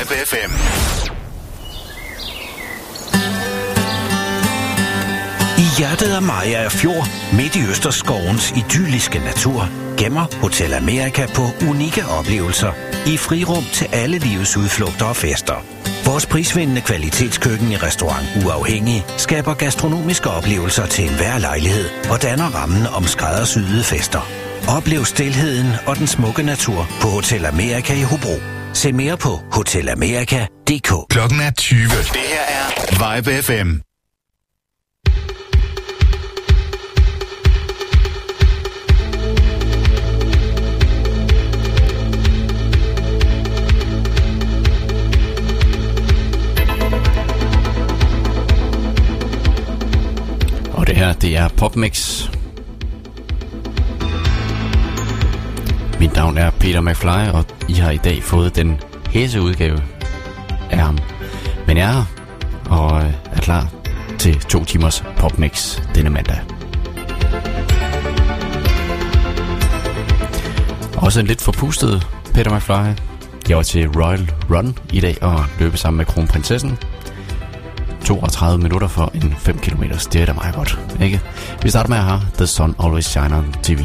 Vibe FM. I hjertet af Maja Fjord, midt i Østerskovens idylliske natur, gemmer Hotel Amerika på unikke oplevelser i frirum til alle livets udflugter og fester. Vores prisvindende kvalitetskøkken i restaurant Uafhængig skaber gastronomiske oplevelser til enhver lejlighed og danner rammen om skræddersyede fester. Oplev stilheden og den smukke natur på Hotel Amerika i Hobro. Se mere på hotelamerika.dk. Klokken er 20. Det her er Vibe FM. Og det her, det er PopMix. Mit navn er Peter McFly, og I har i dag fået den hæse udgave af ham. Men jeg er her, og øh, er klar til to timers PopMix denne mandag. Også en lidt forpustet Peter McFly. Jeg var til Royal Run i dag og løbe sammen med kronprinsessen. 32 minutter for en 5 km. Det er da meget godt, ikke? Vi starter med at have The Sun Always Shine on TV.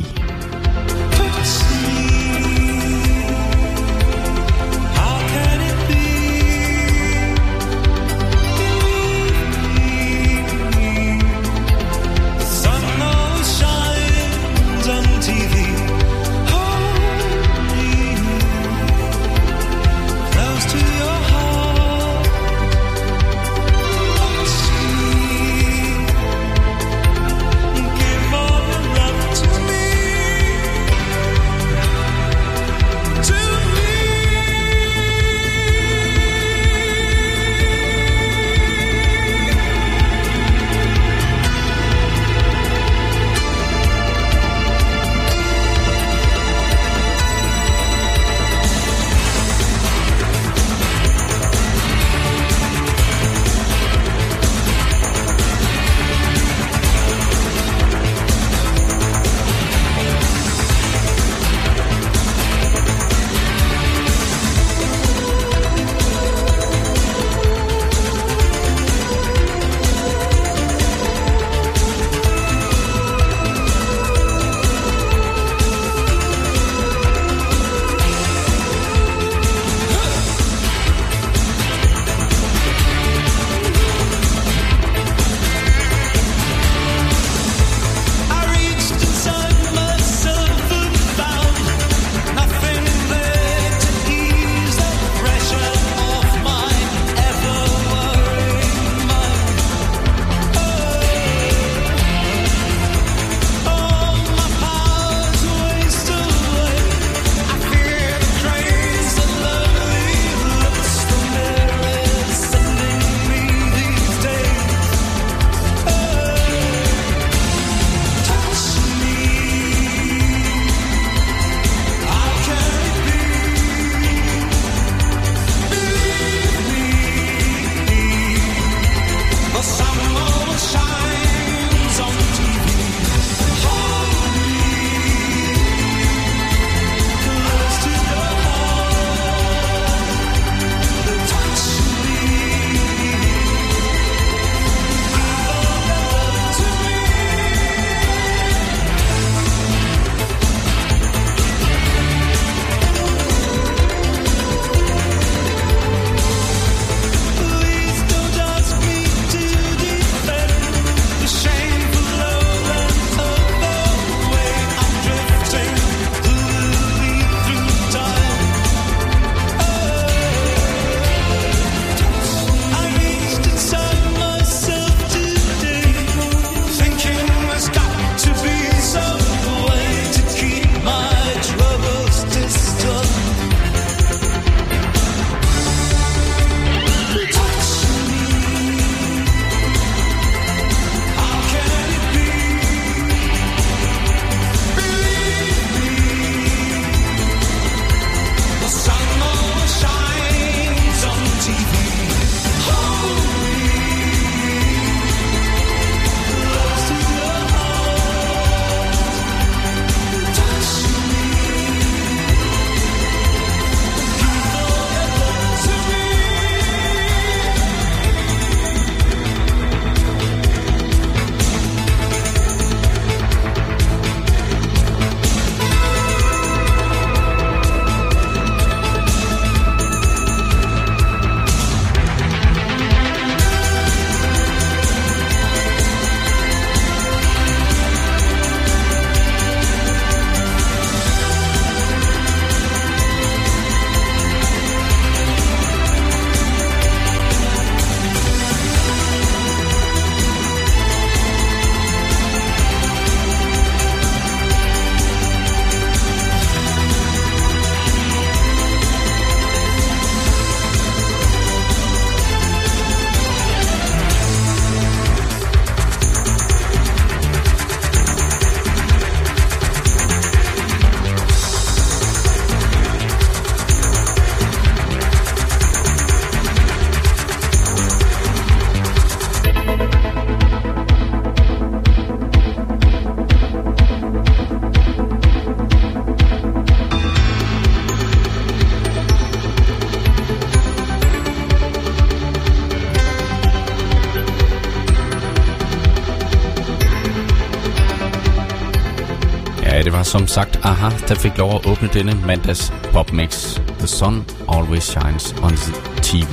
Som sagt Aha, der fik lov at åbne denne mandags popmix. The sun always shines on the TV.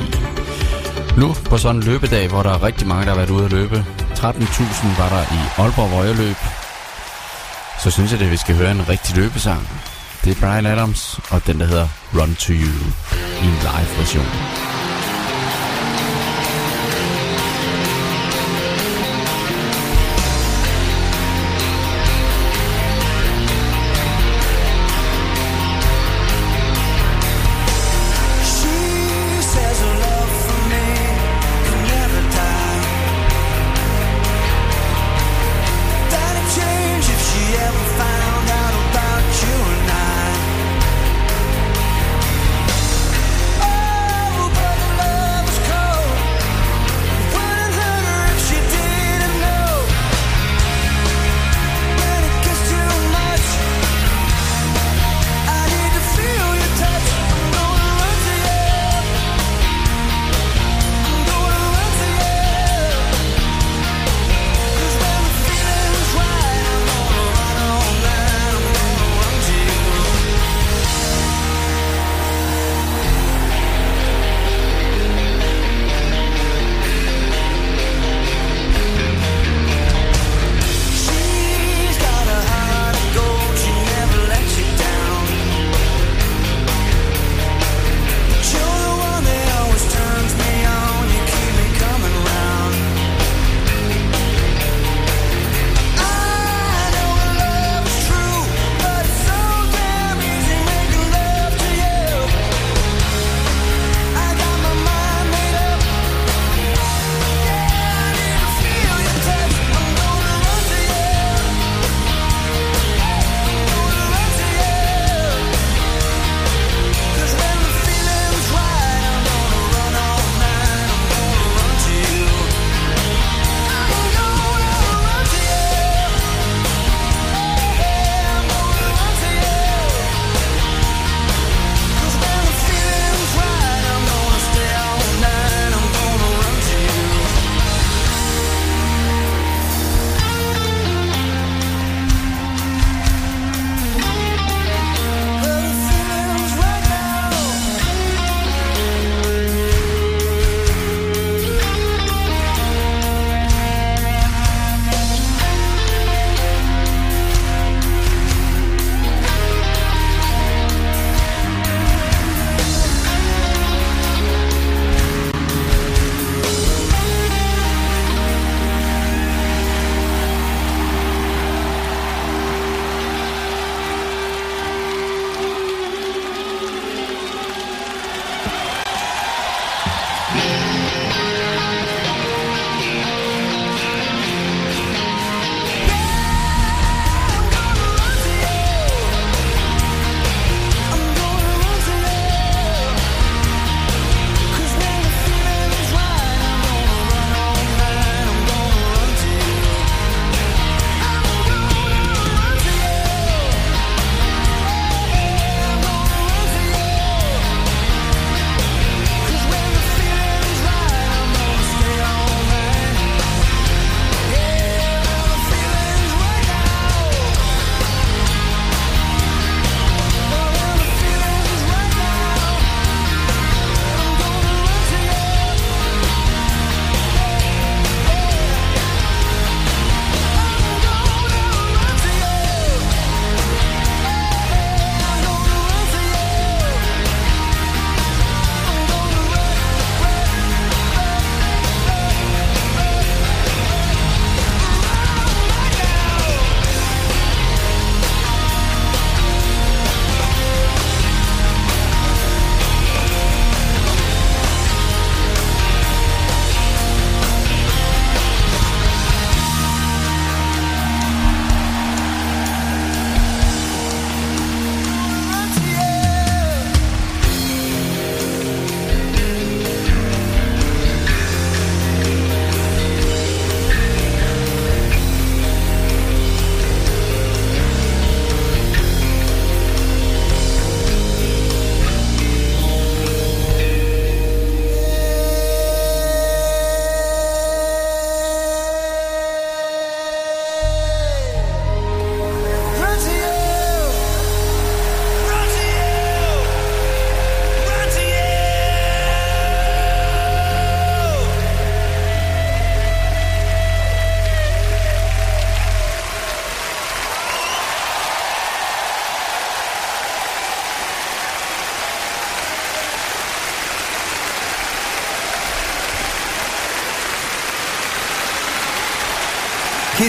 Nu på sådan en løbedag, hvor der er rigtig mange, der har været ude at løbe. 13.000 var der i Aalborg Vøjerløb. Så synes jeg, at vi skal høre en rigtig løbesang. Det er Brian Adams og den, der hedder Run To You i en live version.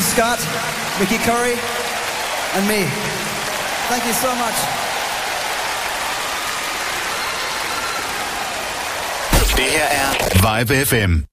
Keith Scott, Mickey Curry, and me. Thank you so much. Det her er Vibe FM.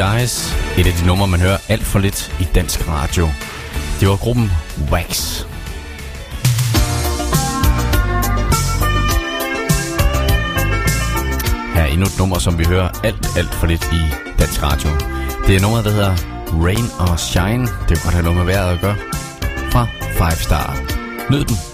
Eyes. Et af de numre, man hører alt for lidt i dansk radio. Det var gruppen Wax. Her er endnu et nummer, som vi hører alt, alt for lidt i dansk radio. Det er nummeret, der hedder Rain or Shine. Det er godt have noget med vejret at gøre. Fra Five Star. Nyd den.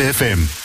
Vibe FM.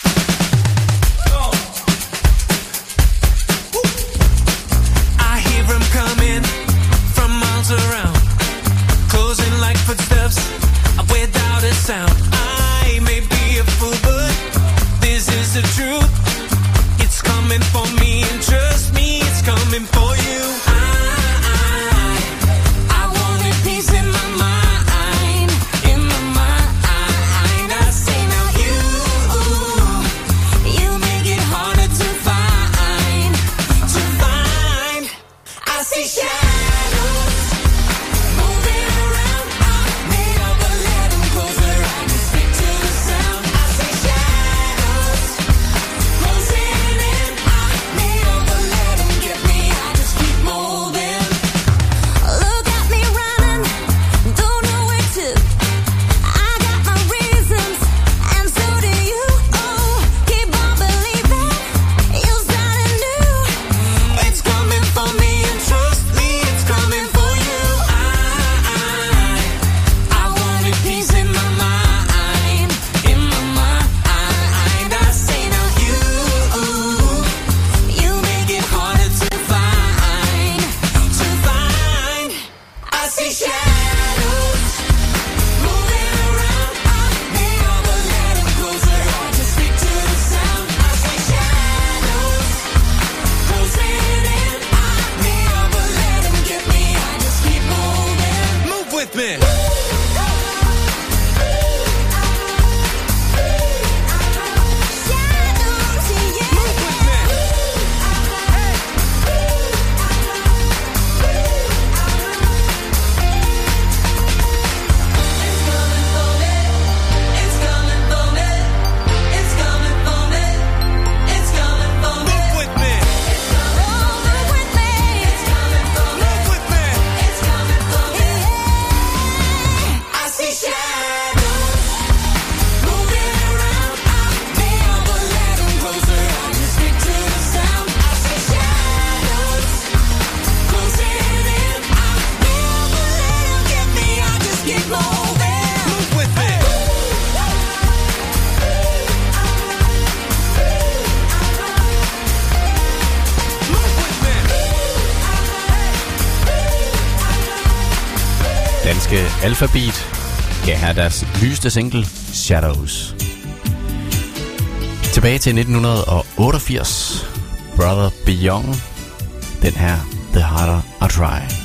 danske alfabet gav her deres nyeste single, Shadows. Tilbage til 1988, Brother Beyond, den her, The Harder I Try.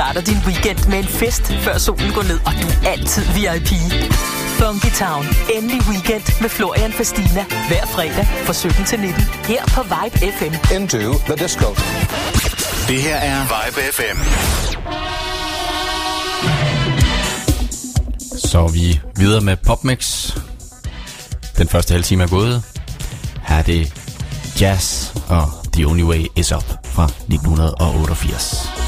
starter din weekend med en fest, før solen går ned, og du er altid VIP. Funky Town. Endelig weekend med Florian Fastina. Hver fredag fra 17 til 19. Her på Vibe FM. Into the disco. Det her er Vibe FM. Så er vi videre med PopMix. Den første halve time er gået. Her er det jazz og The Only Way Is Up fra 1988.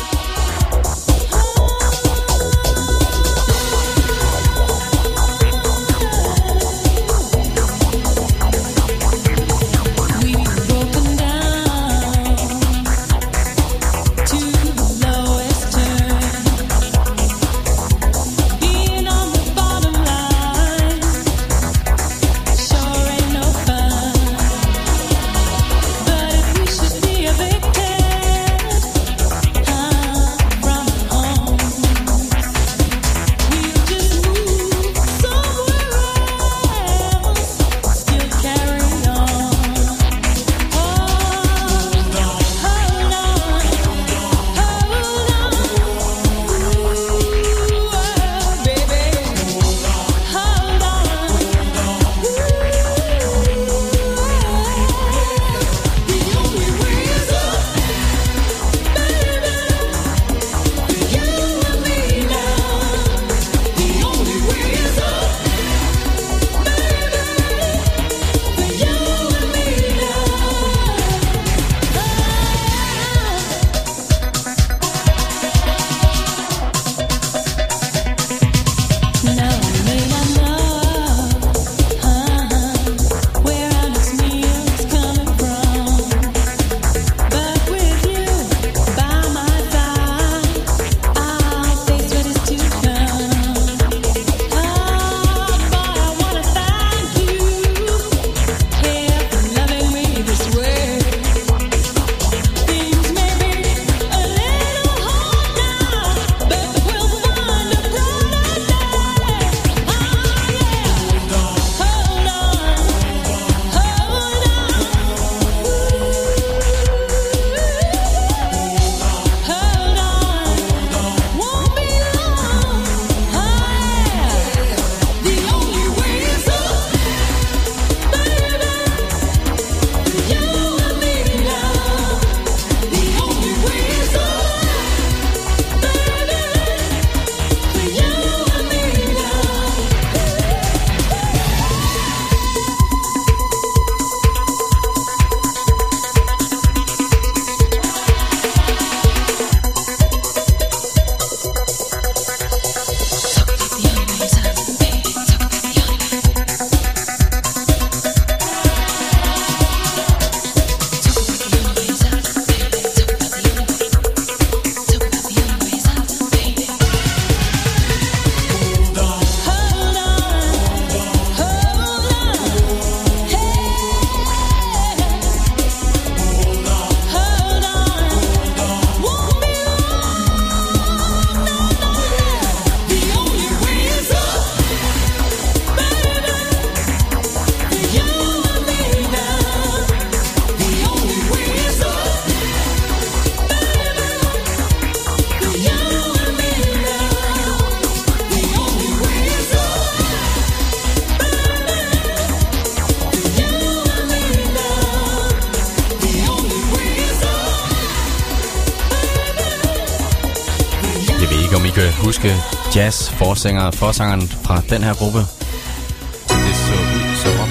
huske jazz forsanger, forsangeren fra den her gruppe. Det så ud som om,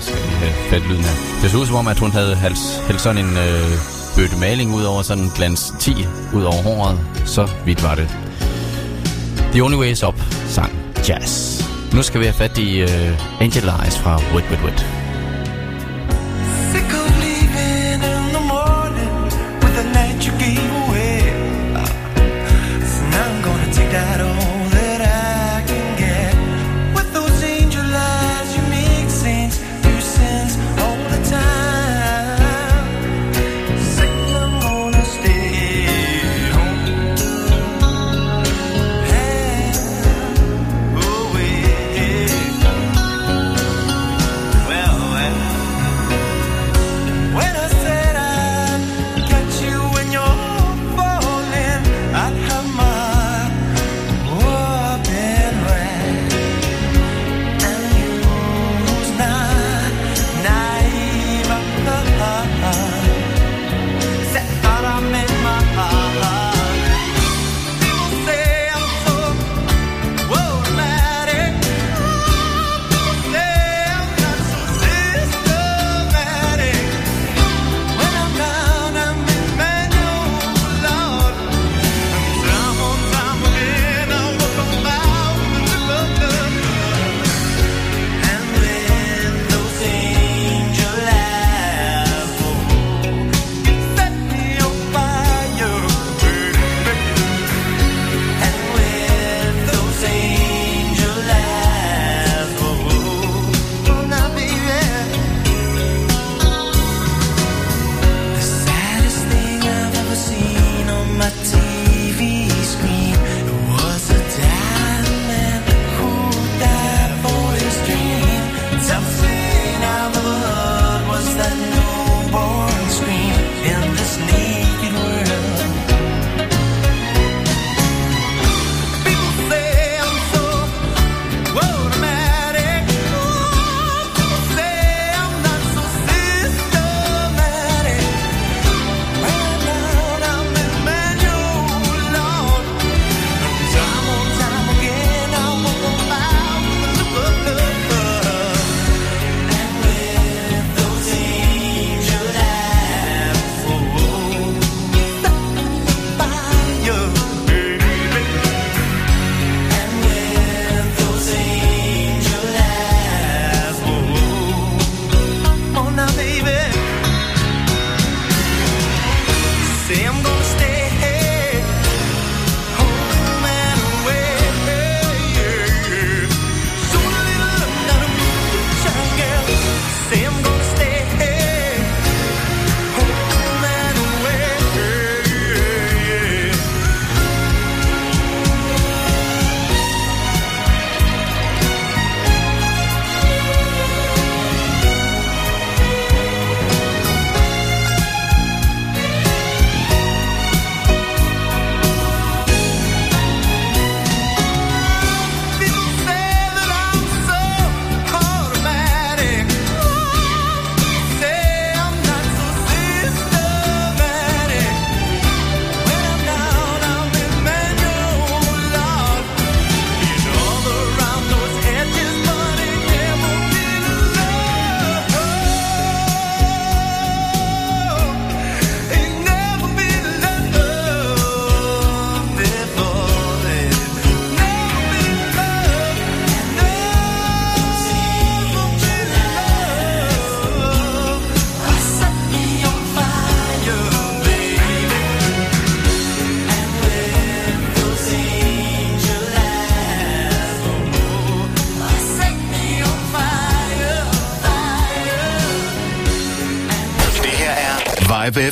skal lige have fat lyden her. Det så ud som om, at hun havde hældt sådan en øh, bøtte maling ud over sådan en glans 10 ud over håret. Så vidt var det. The Only Way Is Up sang jazz. Nu skal vi have fat i øh, Angel Eyes fra Wit Wit Wit.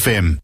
FM.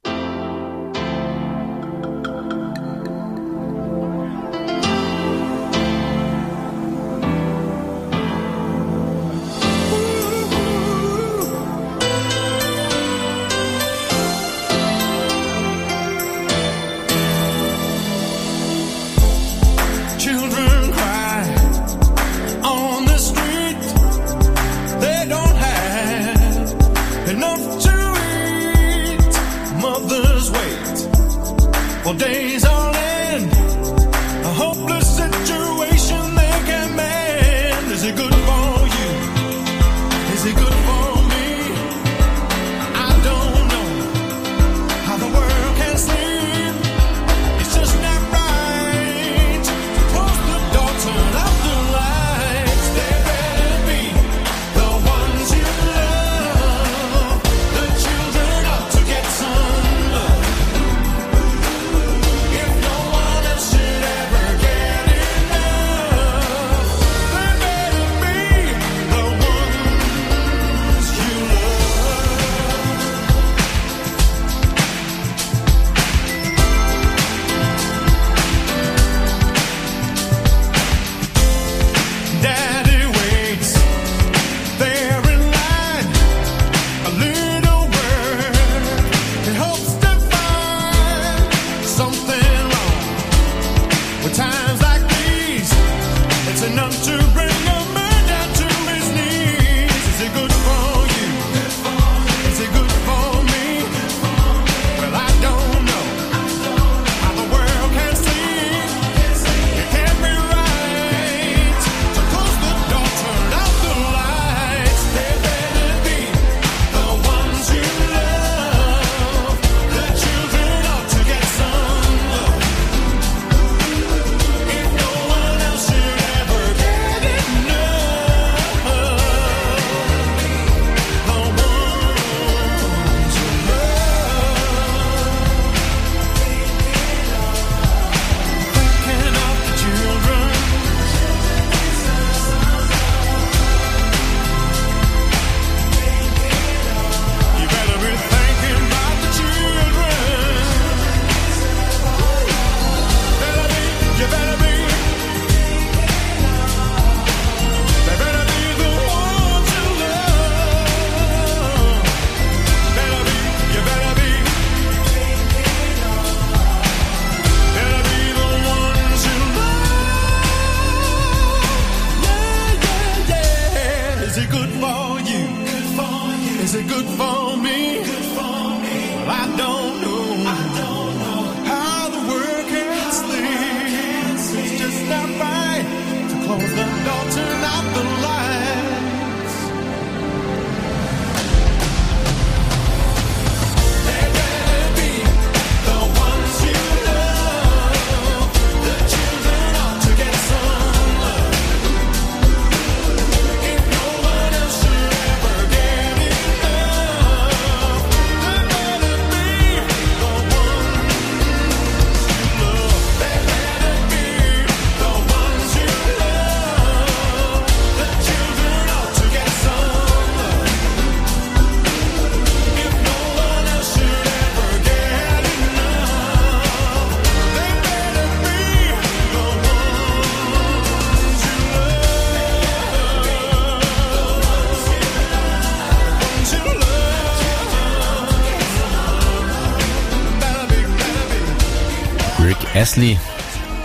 Presley,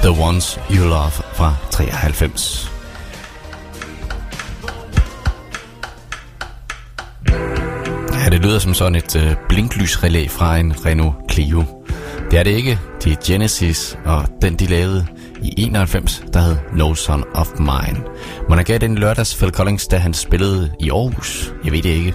The Ones You Love fra 93. Ja, det lyder som sådan et øh, blinklysrelæ fra en Renault Clio. Det er det ikke. Det er Genesis, og den de lavede i 91, der hed No Son of Mine. Man har gav den lørdags Phil Collins, da han spillede i Aarhus. Jeg ved det ikke.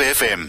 XFM.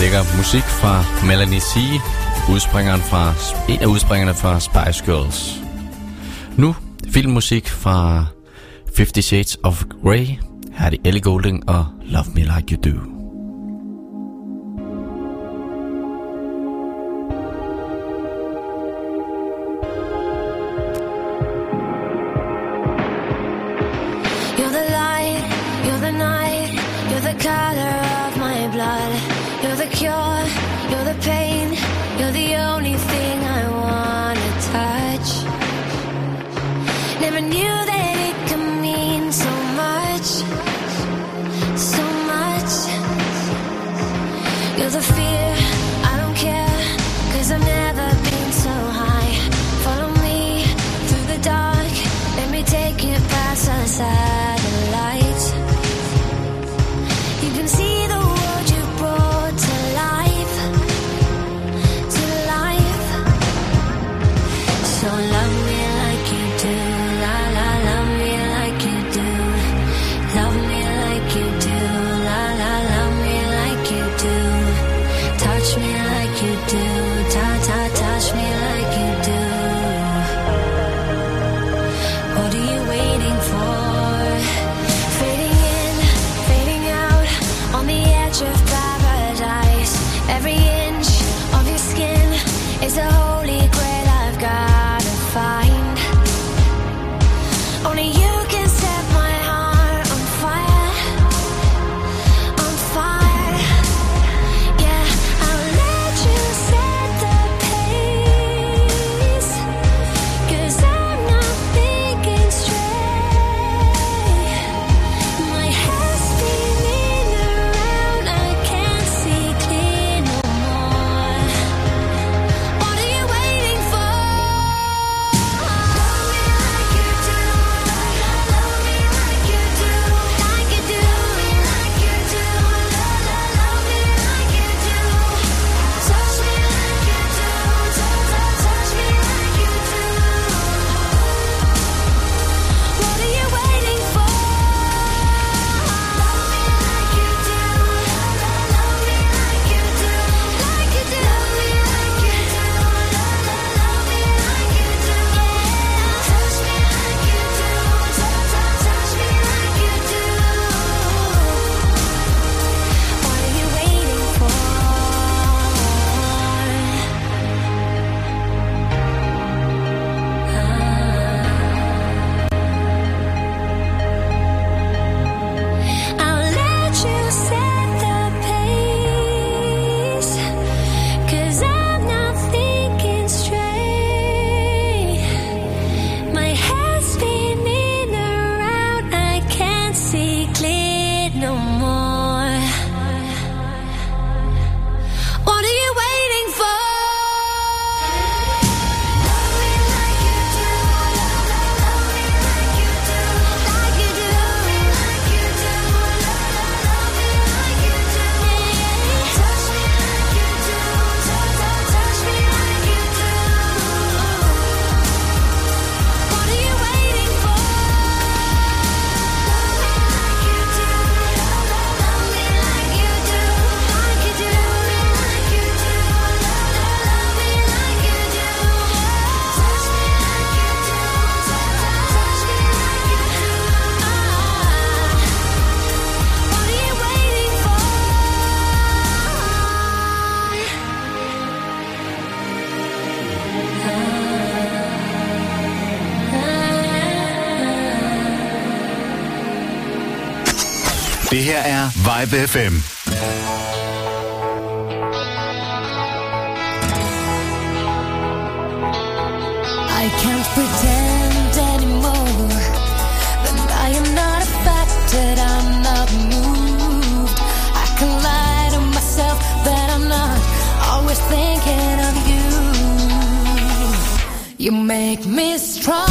lækker musik fra Melanie C., udspringeren fra, en af udspringerne fra Spice Girls. Nu filmmusik fra Fifty Shades of Grey. Her er det Ellie Goulding og Love Me Like You Do. her er Vibe FM. I can't pretend anymore that I am not affected, I'm not moved. I can lie to myself that I'm not always thinking of you. You make me strong.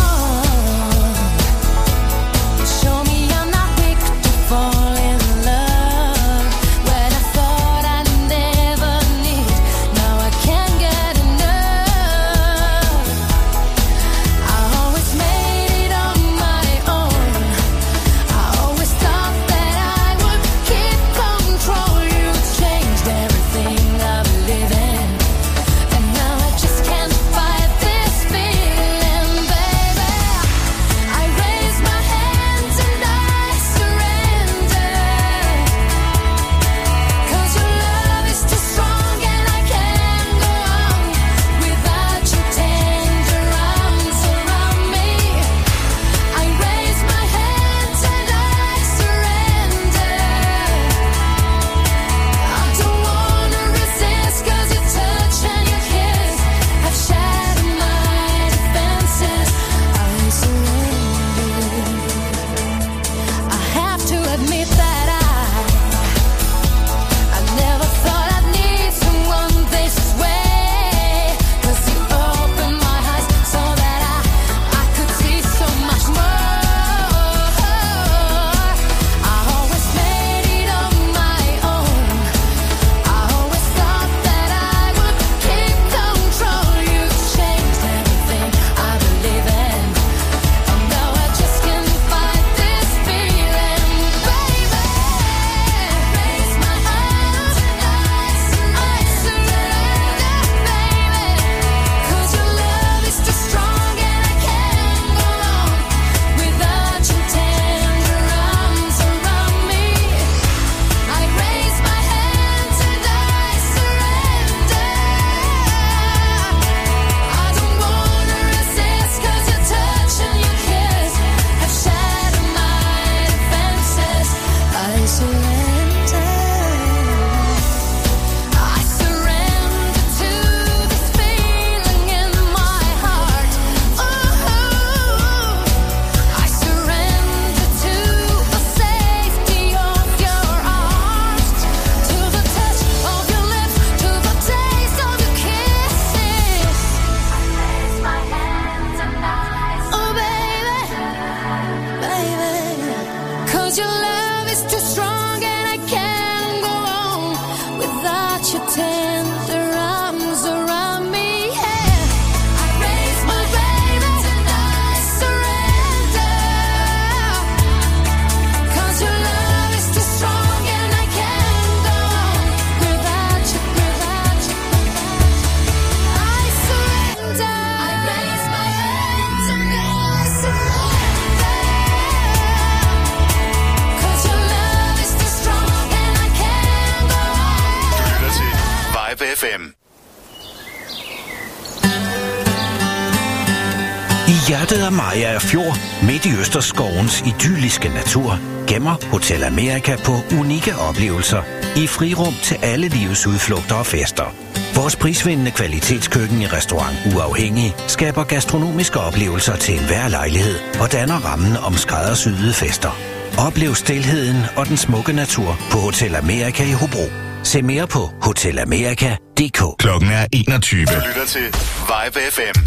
Østerskovens idylliske natur gemmer Hotel Amerika på unikke oplevelser i frirum til alle livets udflugter og fester. Vores prisvindende kvalitetskøkken i restaurant Uafhængig skaber gastronomiske oplevelser til enhver lejlighed og danner rammen om skræddersyede fester. Oplev stilheden og den smukke natur på Hotel Amerika i Hobro. Se mere på hotelamerika.dk. Klokken er 21. Du lytter til Vibe FM.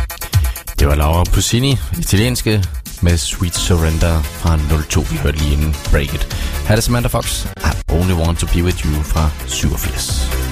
Det var Laura Puccini, italienske med Sweet Surrender fra 02, vi hørte lige inden Break It. Her er Samantha Fox, I Only Want To Be With You fra 87.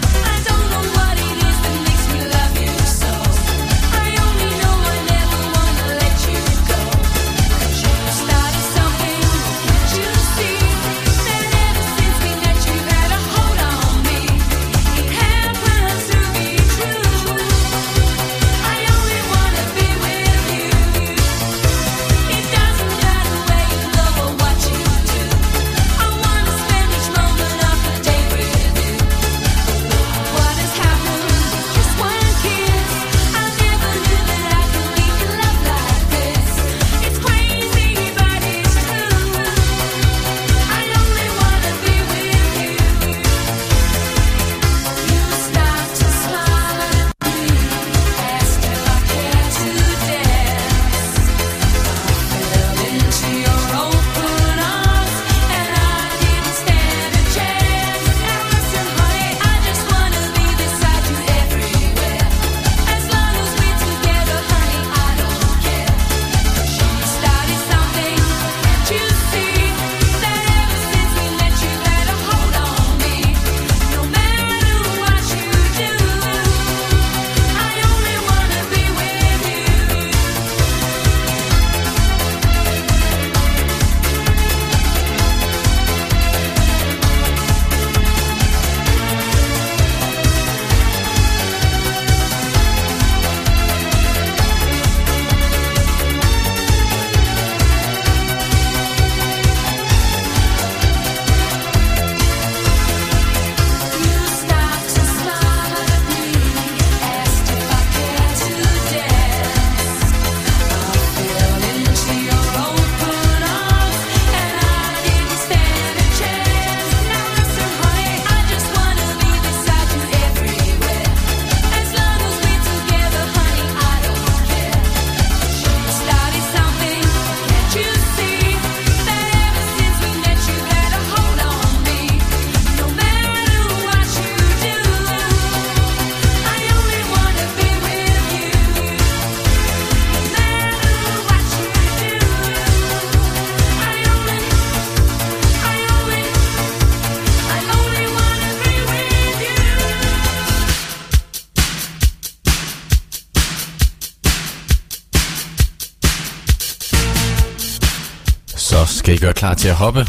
Skal I gøre klar til at hoppe?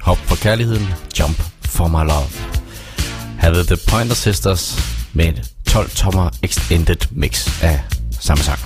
Hop for kærligheden. Jump for my love. Havde The Pointer Sisters med 12-tommer extended mix af samme sang.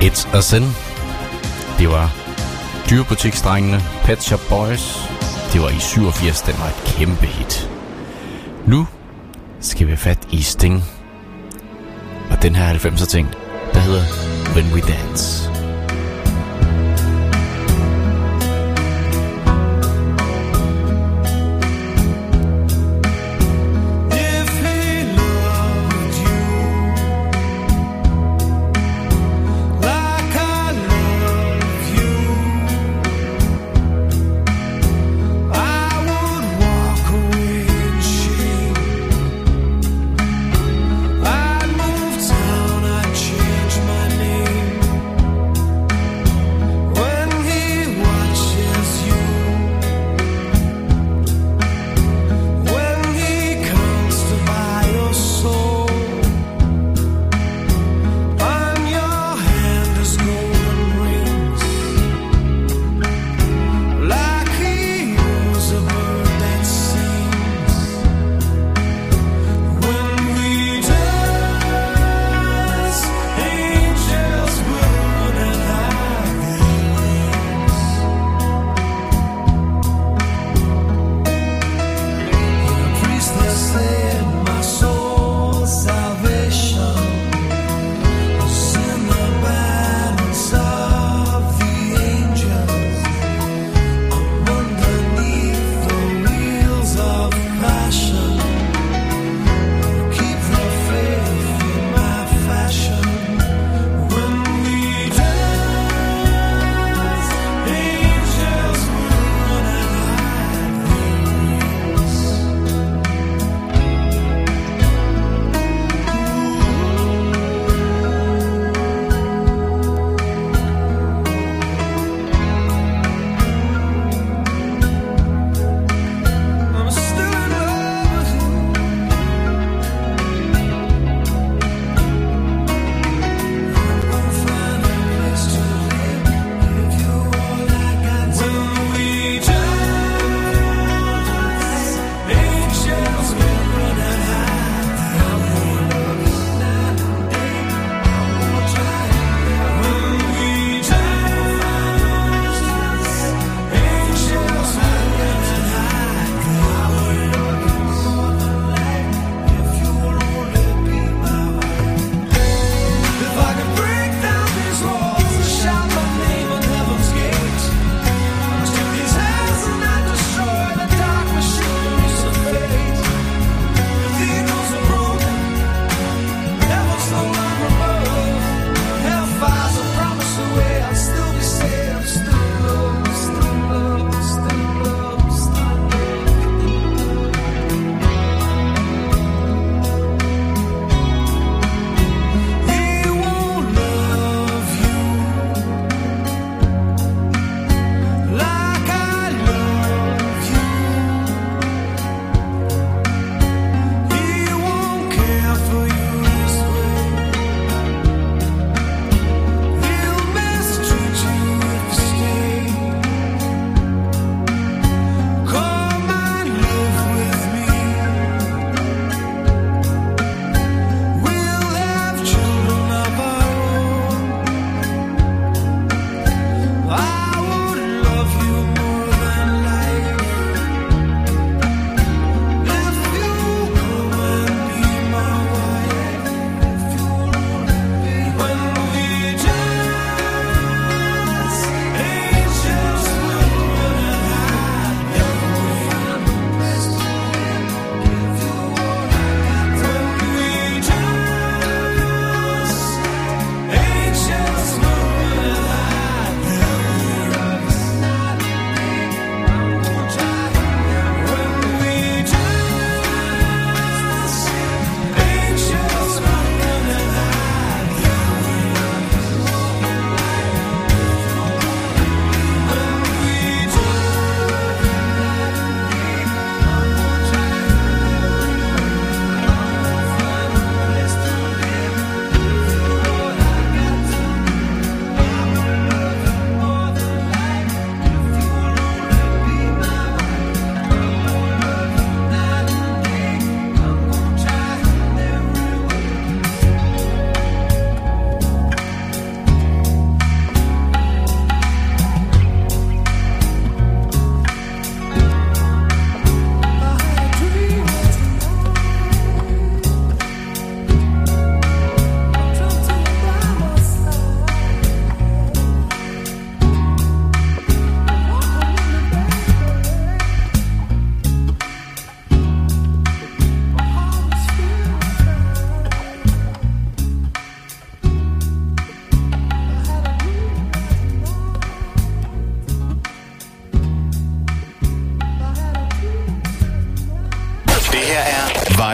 It's a Sin. Det var dyrebutiksdrengene, Pet Shop Boys. Det var i 87, den var et kæmpe hit. Nu skal vi have fat i Sting. Og den her 90'er ting, der hedder When We Dance.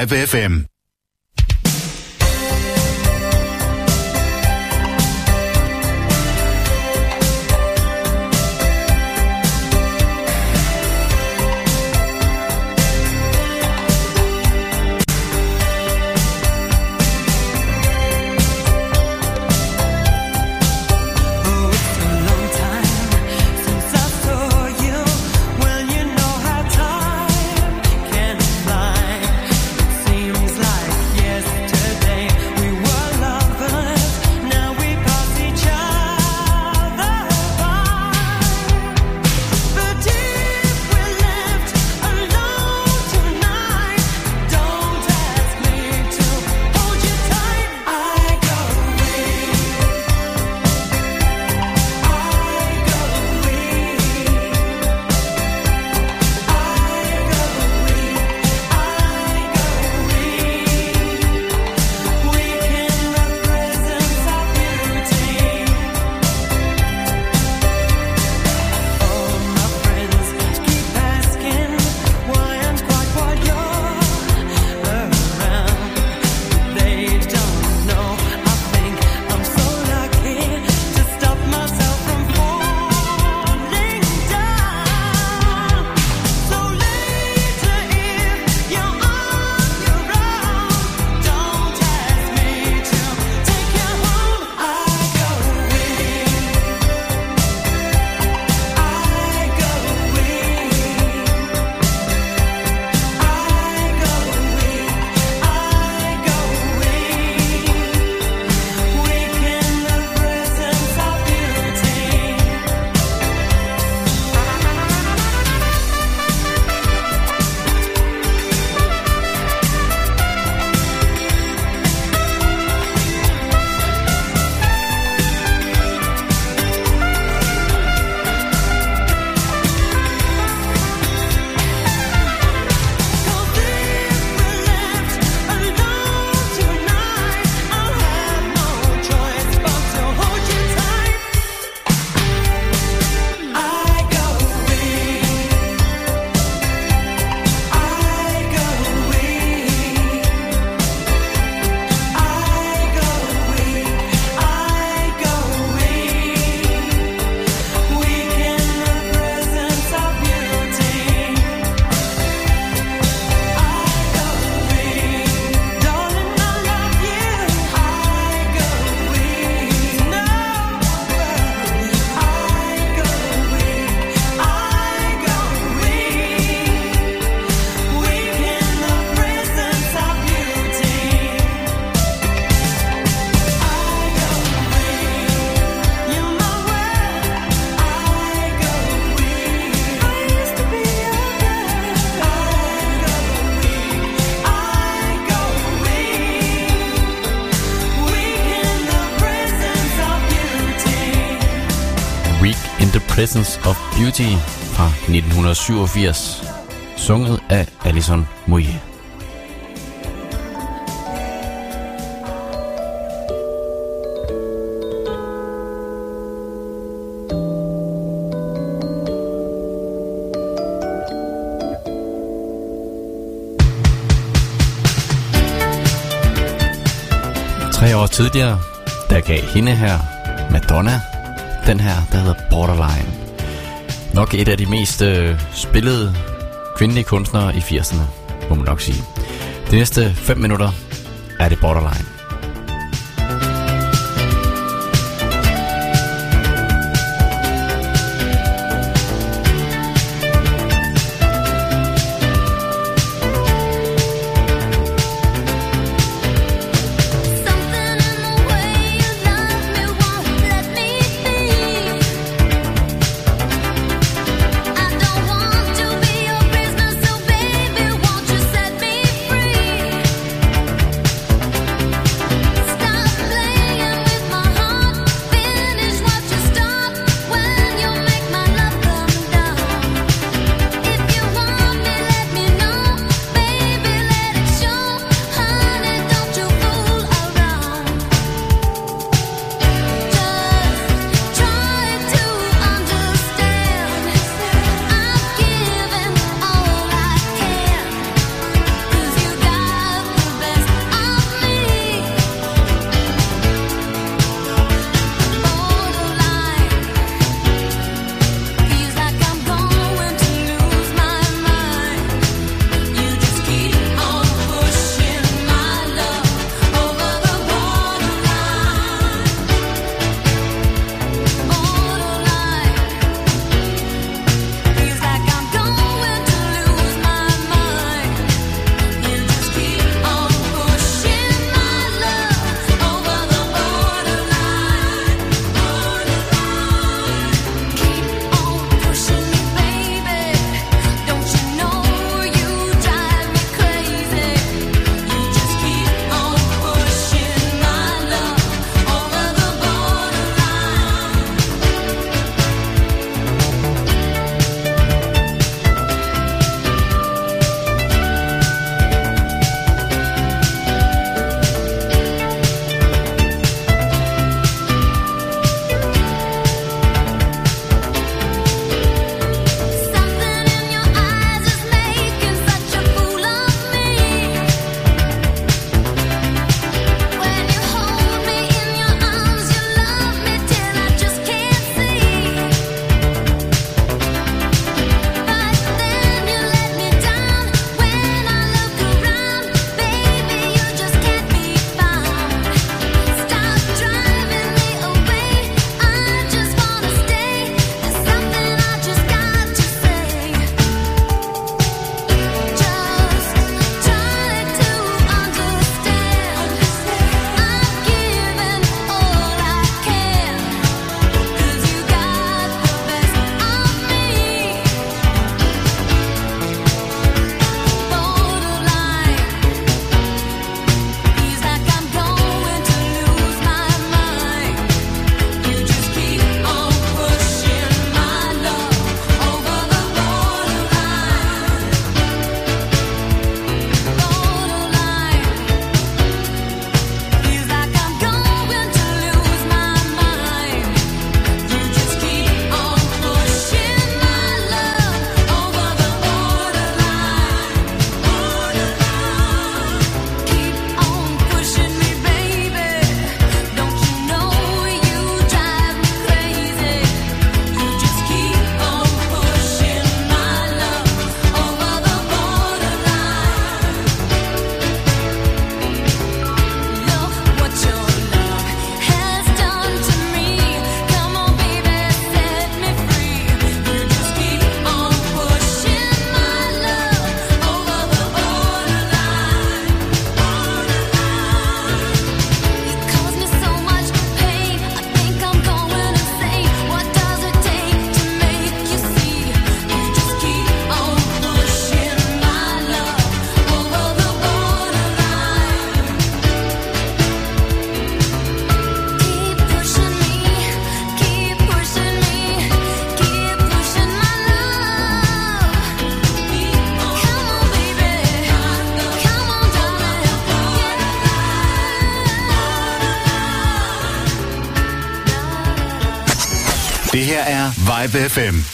Vibe FM. Essence of Beauty fra 1987, sunget af Alison Moyet. Tre år tidligere, der gav hende her, Madonna, den her, der hedder Borderline. Nok et af de mest øh, spillede kvindelige kunstnere i 80'erne, må man nok sige. De næste 5 minutter er det Borderline. Live FM.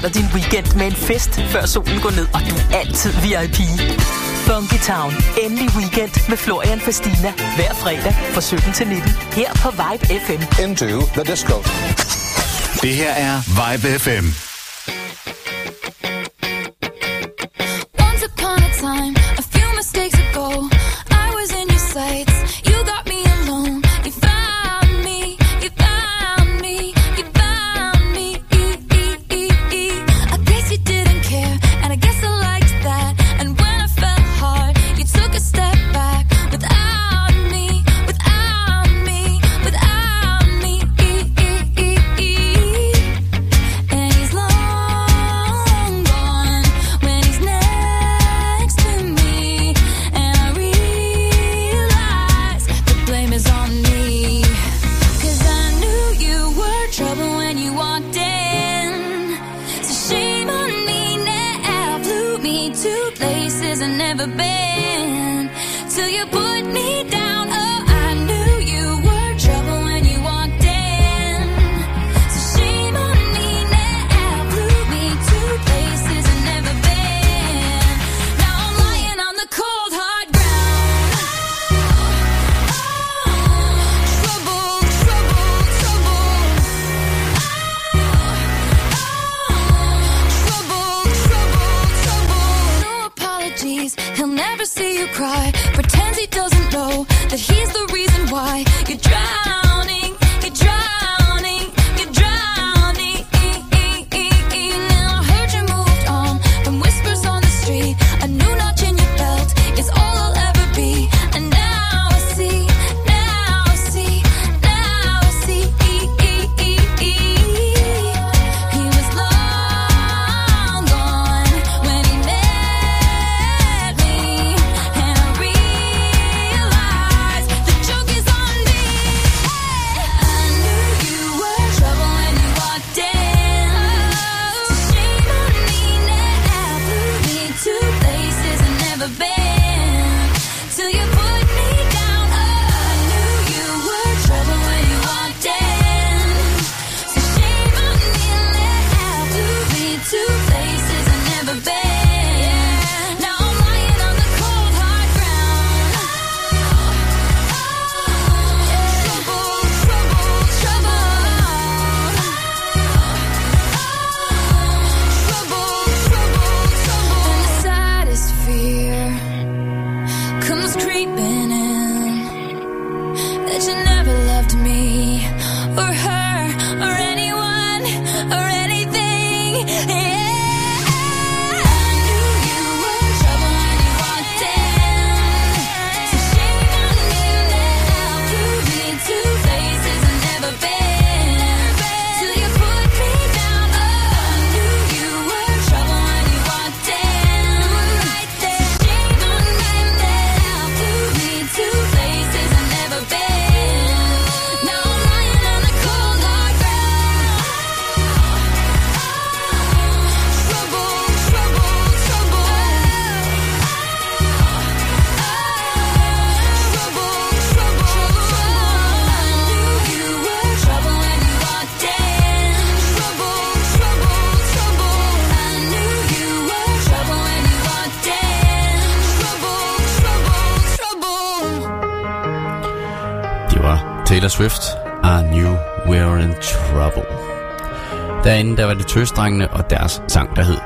starter din weekend med en fest, før solen går ned, og du er altid VIP. Funky Town. Endelig weekend med Florian Fastina. Hver fredag fra 17 til 19. Her på Vibe FM. Into the disco. Det her er Vibe FM.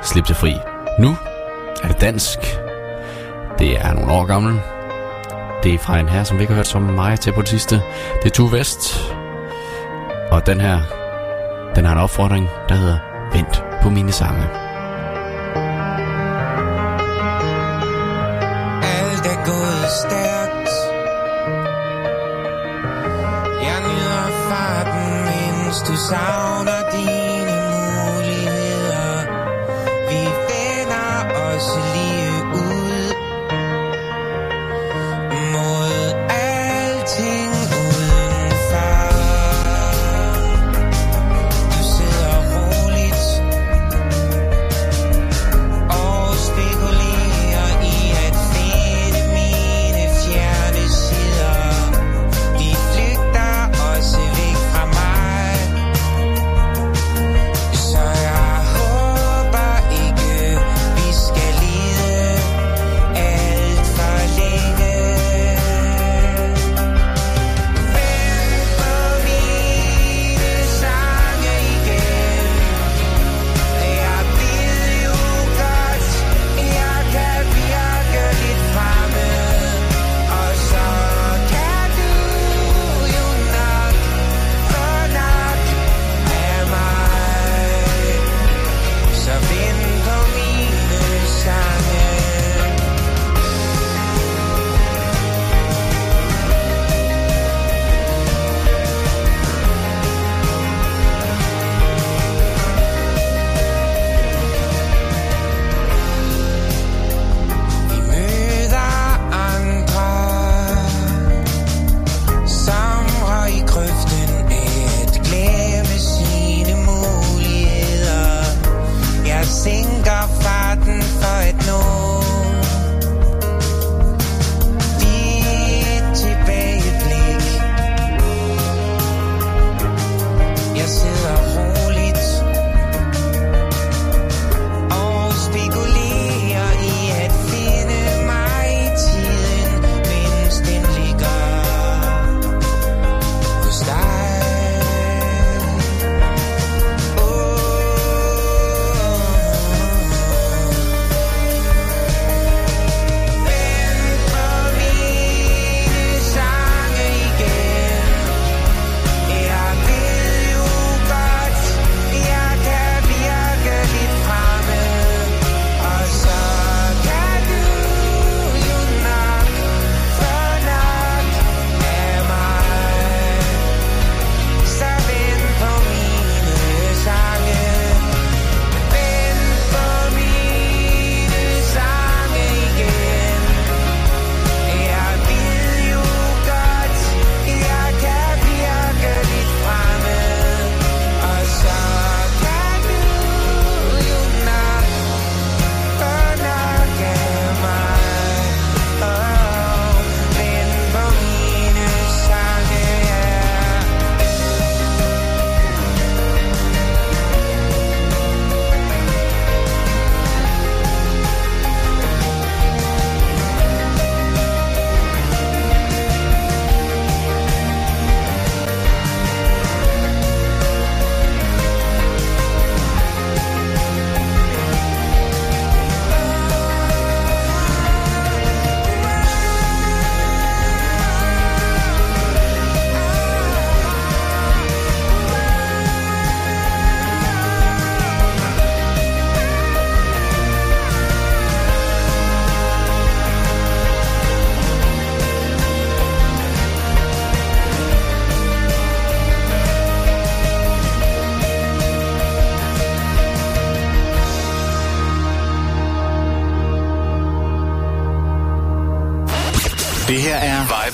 Slip til fri. Nu er det dansk. Det er nogle år gammel. Det er fra en her, som vi ikke har hørt så meget til på det sidste. Det er Tue Vest. Og den her, den har en opfordring, der hedder Vent på mine sange. Alt er gået stærkt. Jeg nyder farten, mens du savner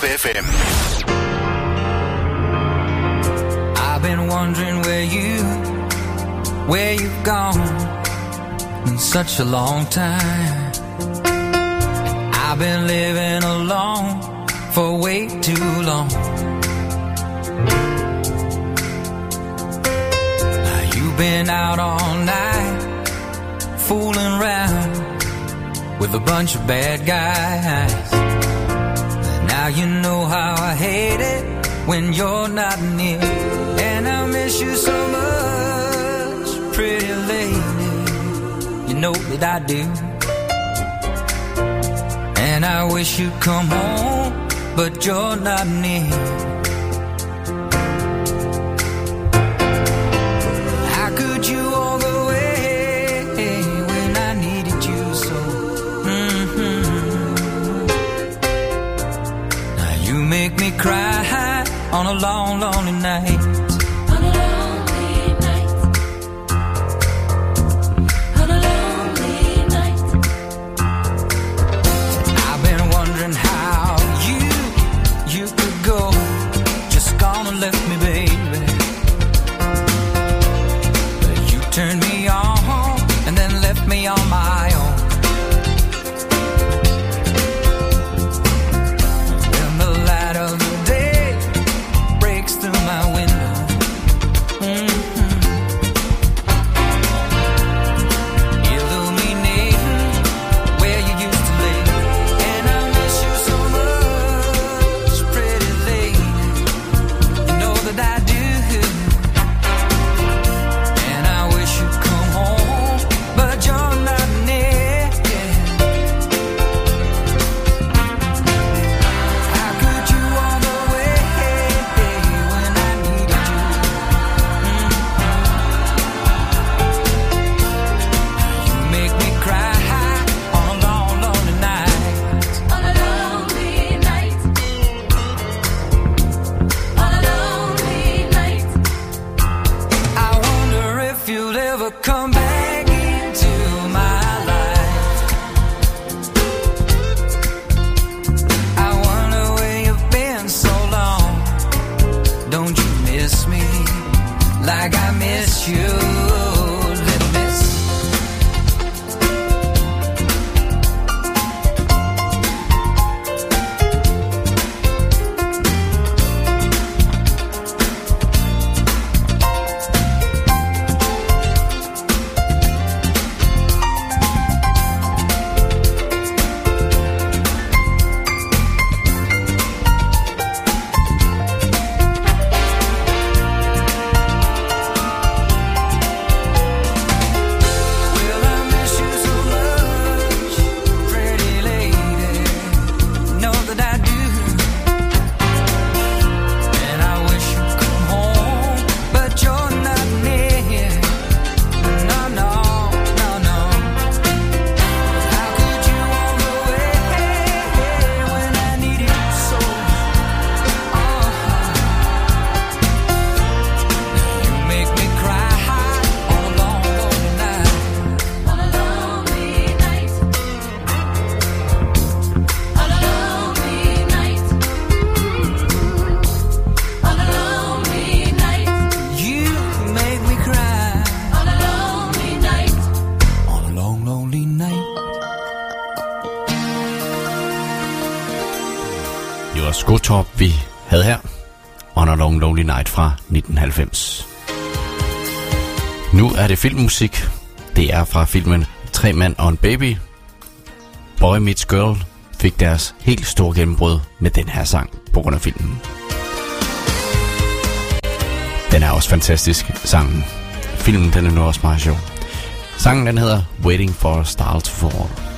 FM. I've been wondering where you, where you've gone in such a long time. I've been living alone for way too long. Now you've been out all night, fooling around with a bunch of bad guys. Now you know how I hate it when you're not near. And I miss you so much, pretty lady. You know that I do. And I wish you'd come home, but you're not near. On a long, lonely night. 1990. Nu er det filmmusik. Det er fra filmen Tre mand og en baby. Boy Meets Girl fik deres helt store gennembrud med den her sang på grund af filmen. Den er også fantastisk, sangen. Filmen den er nu også meget sjov. Sangen den hedder Waiting for a Star to Fall.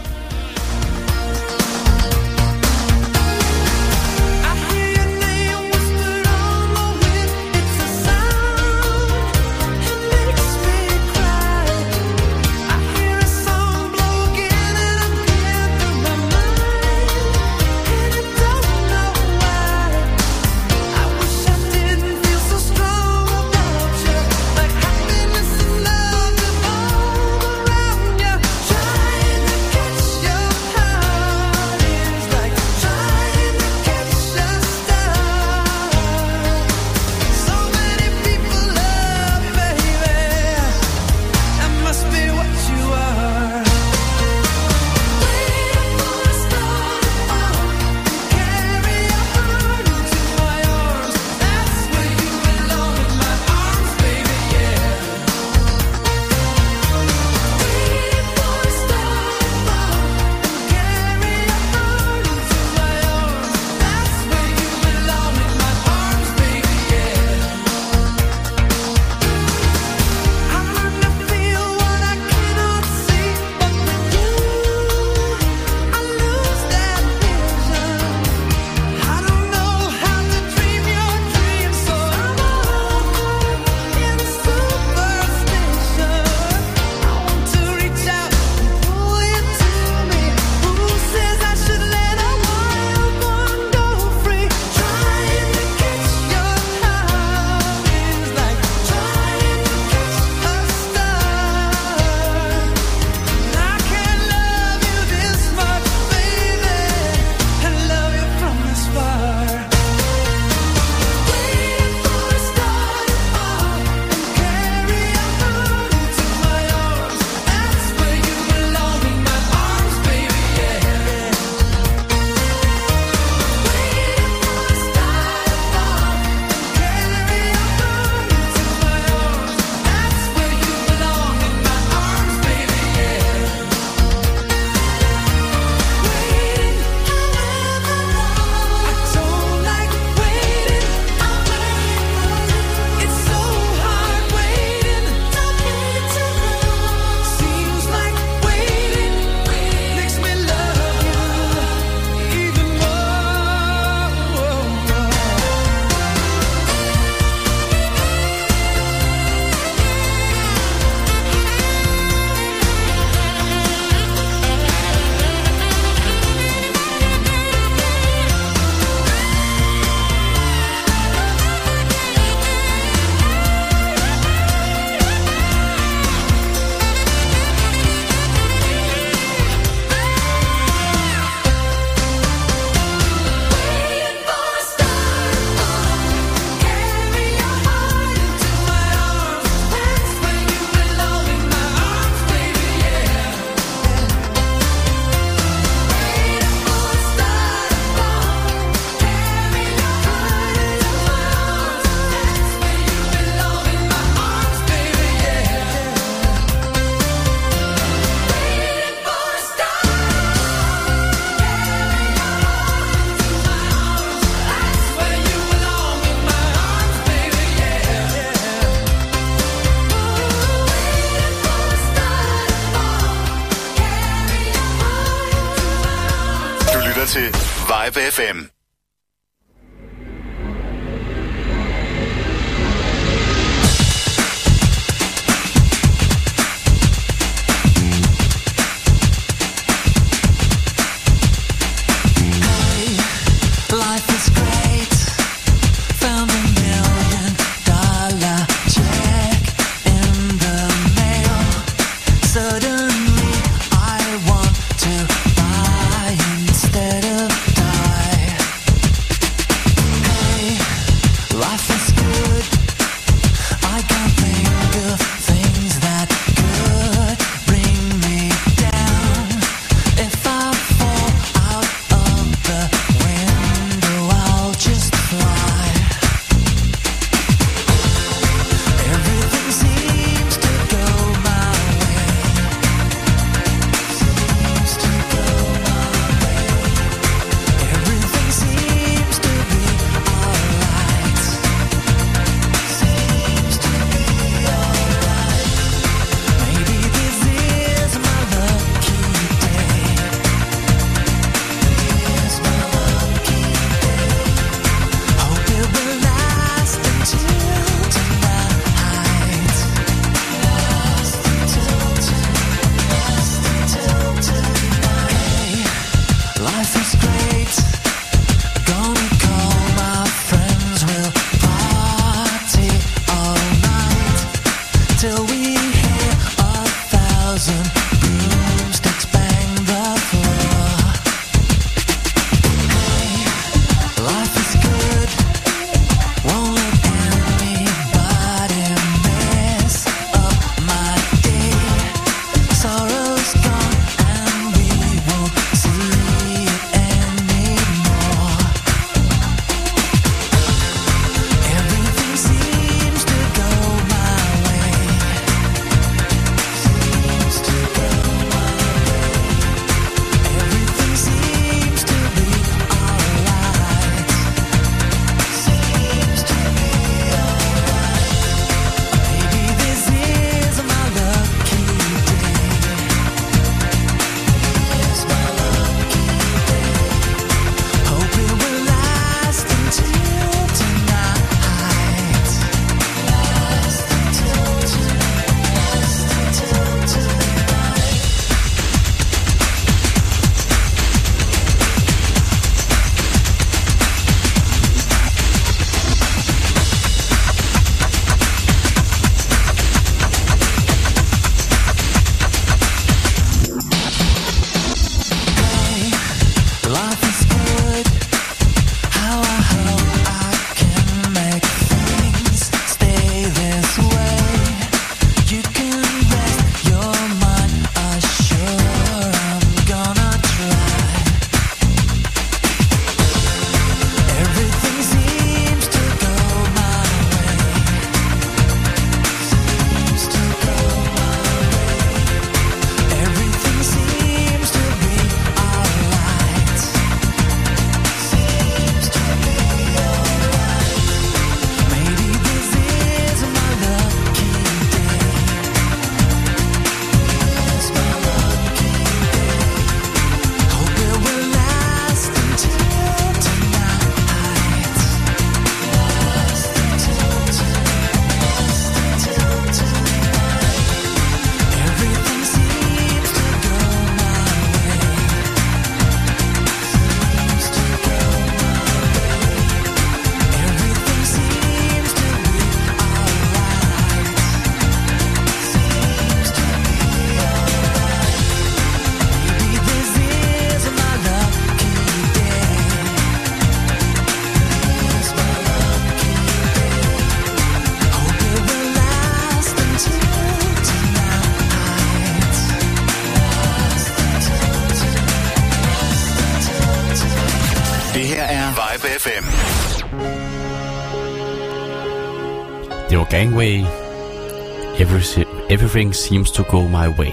Everything Seems to Go My Way.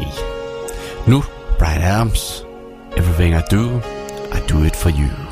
Nu Brian Adams, Everything I Do, I Do It For You.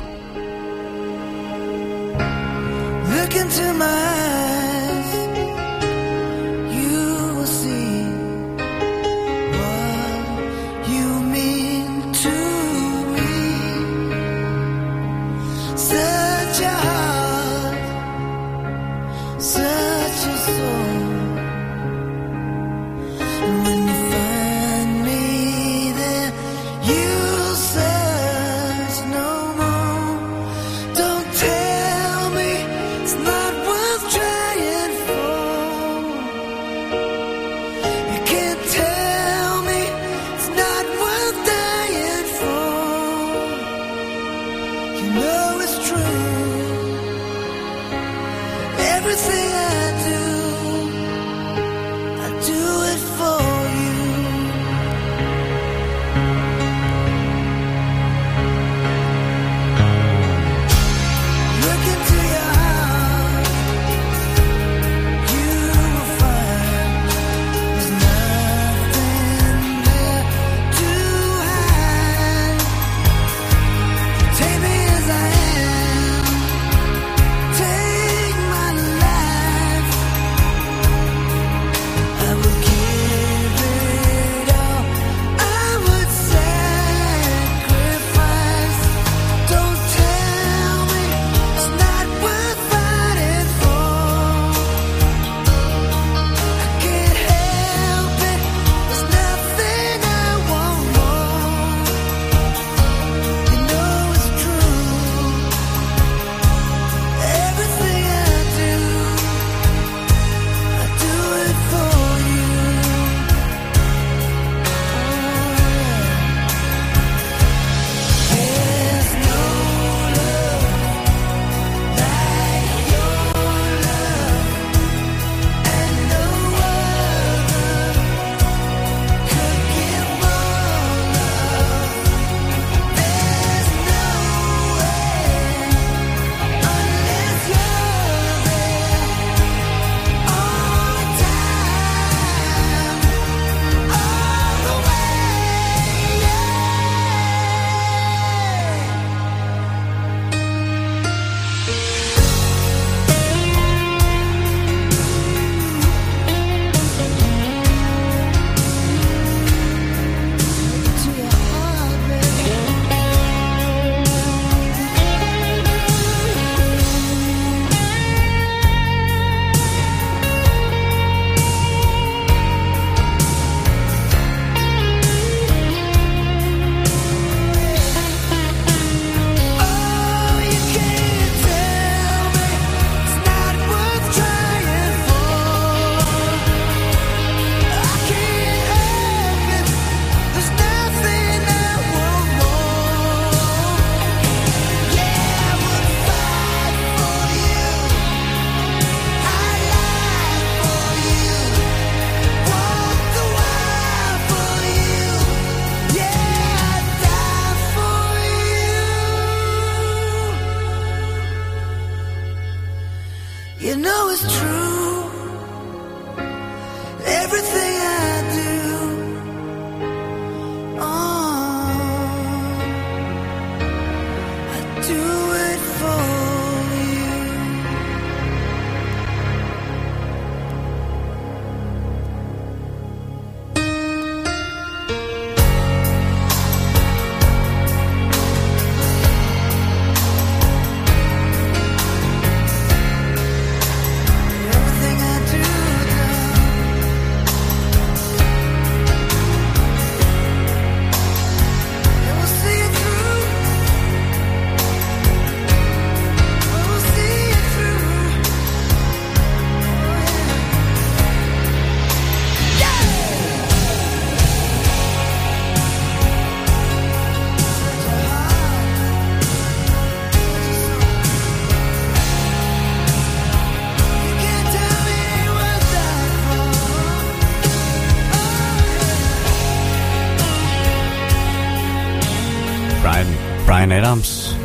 Brian Adams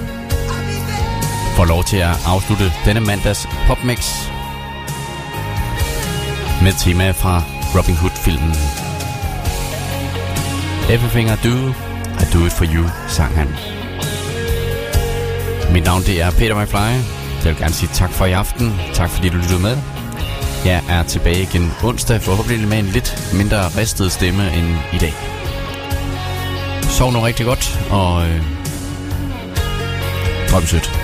får lov til at afslutte denne mandags popmix med tema fra Robin Hood-filmen. Everything I do, I do it for you, sang han. Mit navn det er Peter McFly. Jeg vil gerne sige tak for i aften. Tak fordi du lyttede med. Jeg er tilbage igen onsdag, forhåbentlig med en lidt mindre ristet stemme end i dag. Sov nu rigtig godt, og øh, Bumshoot.